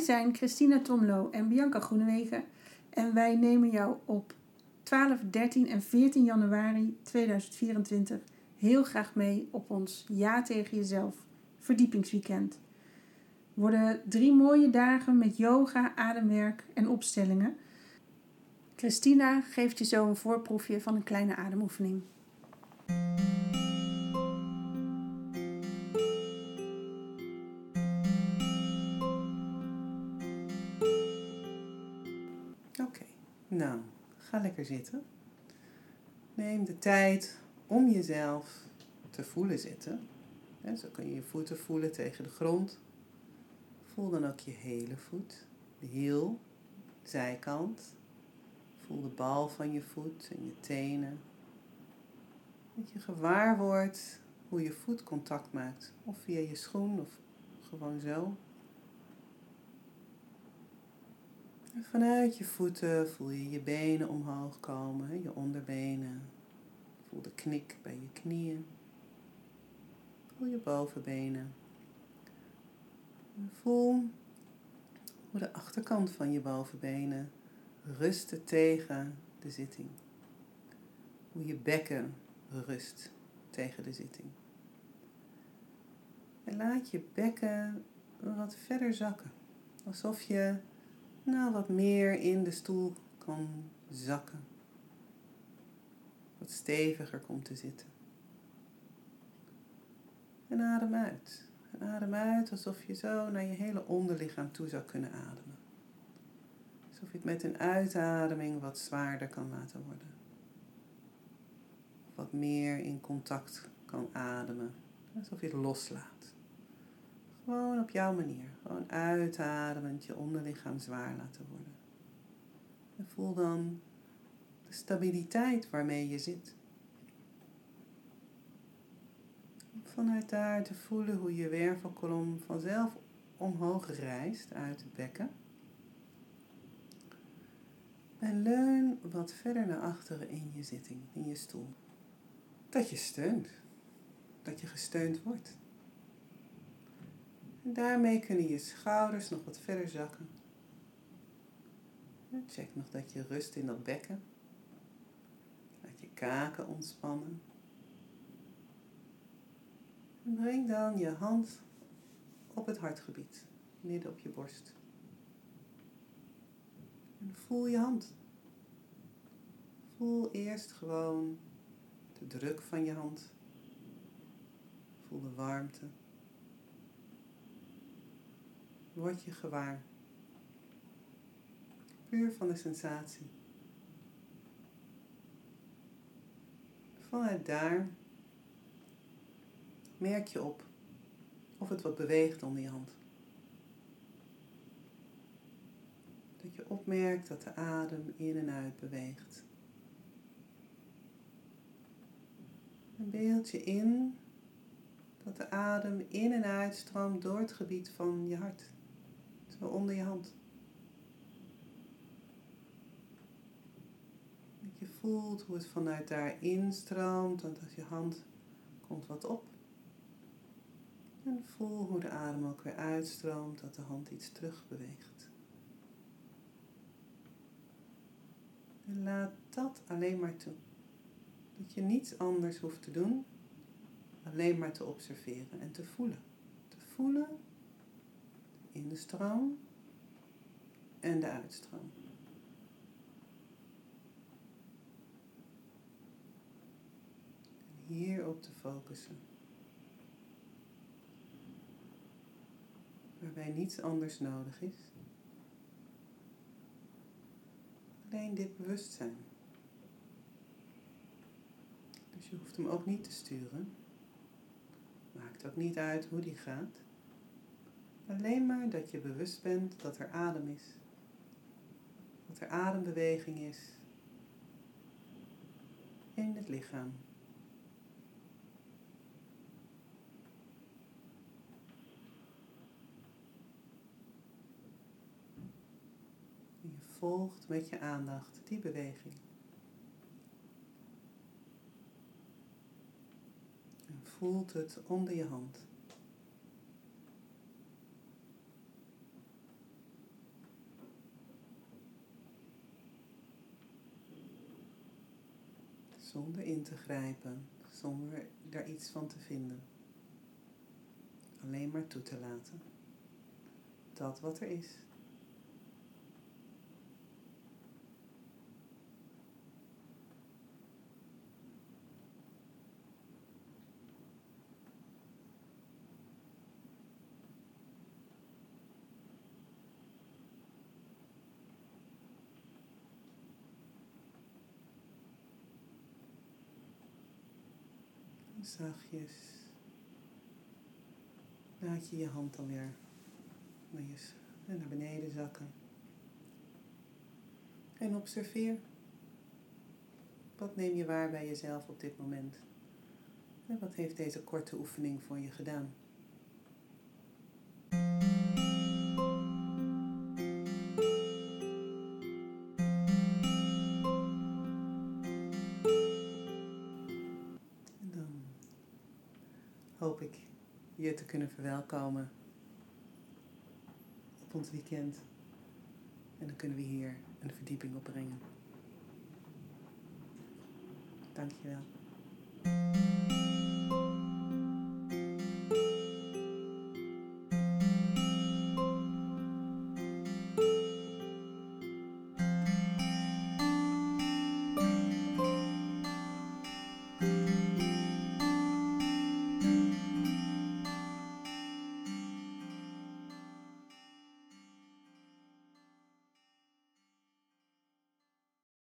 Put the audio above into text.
Wij zijn Christina Tomlo en Bianca Groenewegen en wij nemen jou op 12, 13 en 14 januari 2024 heel graag mee op ons Ja tegen jezelf verdiepingsweekend. Worden drie mooie dagen met yoga, ademwerk en opstellingen. Christina geeft je zo een voorproefje van een kleine ademoefening. Nou, ga lekker zitten. Neem de tijd om jezelf te voelen zitten. En zo kun je je voeten voelen tegen de grond. Voel dan ook je hele voet, de hiel, de zijkant. Voel de bal van je voet en je tenen. Dat je gewaar wordt hoe je voet contact maakt. Of via je schoen of gewoon zo. Vanuit je voeten voel je je benen omhoog komen, je onderbenen. Voel de knik bij je knieën. Voel je bovenbenen. En voel hoe de achterkant van je bovenbenen rusten tegen de zitting. Hoe je bekken rust tegen de zitting. En laat je bekken wat verder zakken. Alsof je nou wat meer in de stoel kan zakken. Wat steviger komt te zitten. En adem uit. En adem uit alsof je zo naar je hele onderlichaam toe zou kunnen ademen. Alsof je het met een uitademing wat zwaarder kan laten worden. Wat meer in contact kan ademen. Alsof je het loslaat. Gewoon op jouw manier. Gewoon uitademend je onderlichaam zwaar laten worden. En voel dan de stabiliteit waarmee je zit. Vanuit daar te voelen hoe je wervelkolom vanzelf omhoog rijst uit het bekken. En leun wat verder naar achteren in je zitting, in je stoel. Dat je steunt. Dat je gesteund wordt. Daarmee kunnen je schouders nog wat verder zakken. Check nog dat je rust in dat bekken. Laat je kaken ontspannen. En breng dan je hand op het hartgebied, midden op je borst. En voel je hand. Voel eerst gewoon de druk van je hand. Voel de warmte. Word je gewaar. Puur van de sensatie. Vanuit daar merk je op of het wat beweegt onder je hand. Dat je opmerkt dat de adem in en uit beweegt. En beeld je in dat de adem in en uit stroomt door het gebied van je hart, onder je hand. Dat je voelt hoe het vanuit daar instroomt, want als je hand komt wat op. En voel hoe de adem ook weer uitstroomt, dat de hand iets terug beweegt. En laat dat alleen maar toe. Dat je niets anders hoeft te doen, alleen maar te observeren en te voelen. Te voelen de stroom en de uitstroom. En hierop te focussen. Waarbij niets anders nodig is. Alleen dit bewustzijn. Dus je hoeft hem ook niet te sturen. Maakt ook niet uit hoe die gaat. Alleen maar dat je bewust bent dat er adem is. Dat er adembeweging is. In het lichaam. Je volgt met je aandacht die beweging. En voelt het onder je hand. Zonder in te grijpen, zonder daar iets van te vinden. Alleen maar toe te laten. Dat wat er is. Zachtjes laat je je hand dan weer naar, je, naar beneden zakken. En observeer. Wat neem je waar bij jezelf op dit moment? En wat heeft deze korte oefening voor je gedaan? Hoop ik je te kunnen verwelkomen op ons weekend. En dan kunnen we hier een verdieping op brengen. Dankjewel.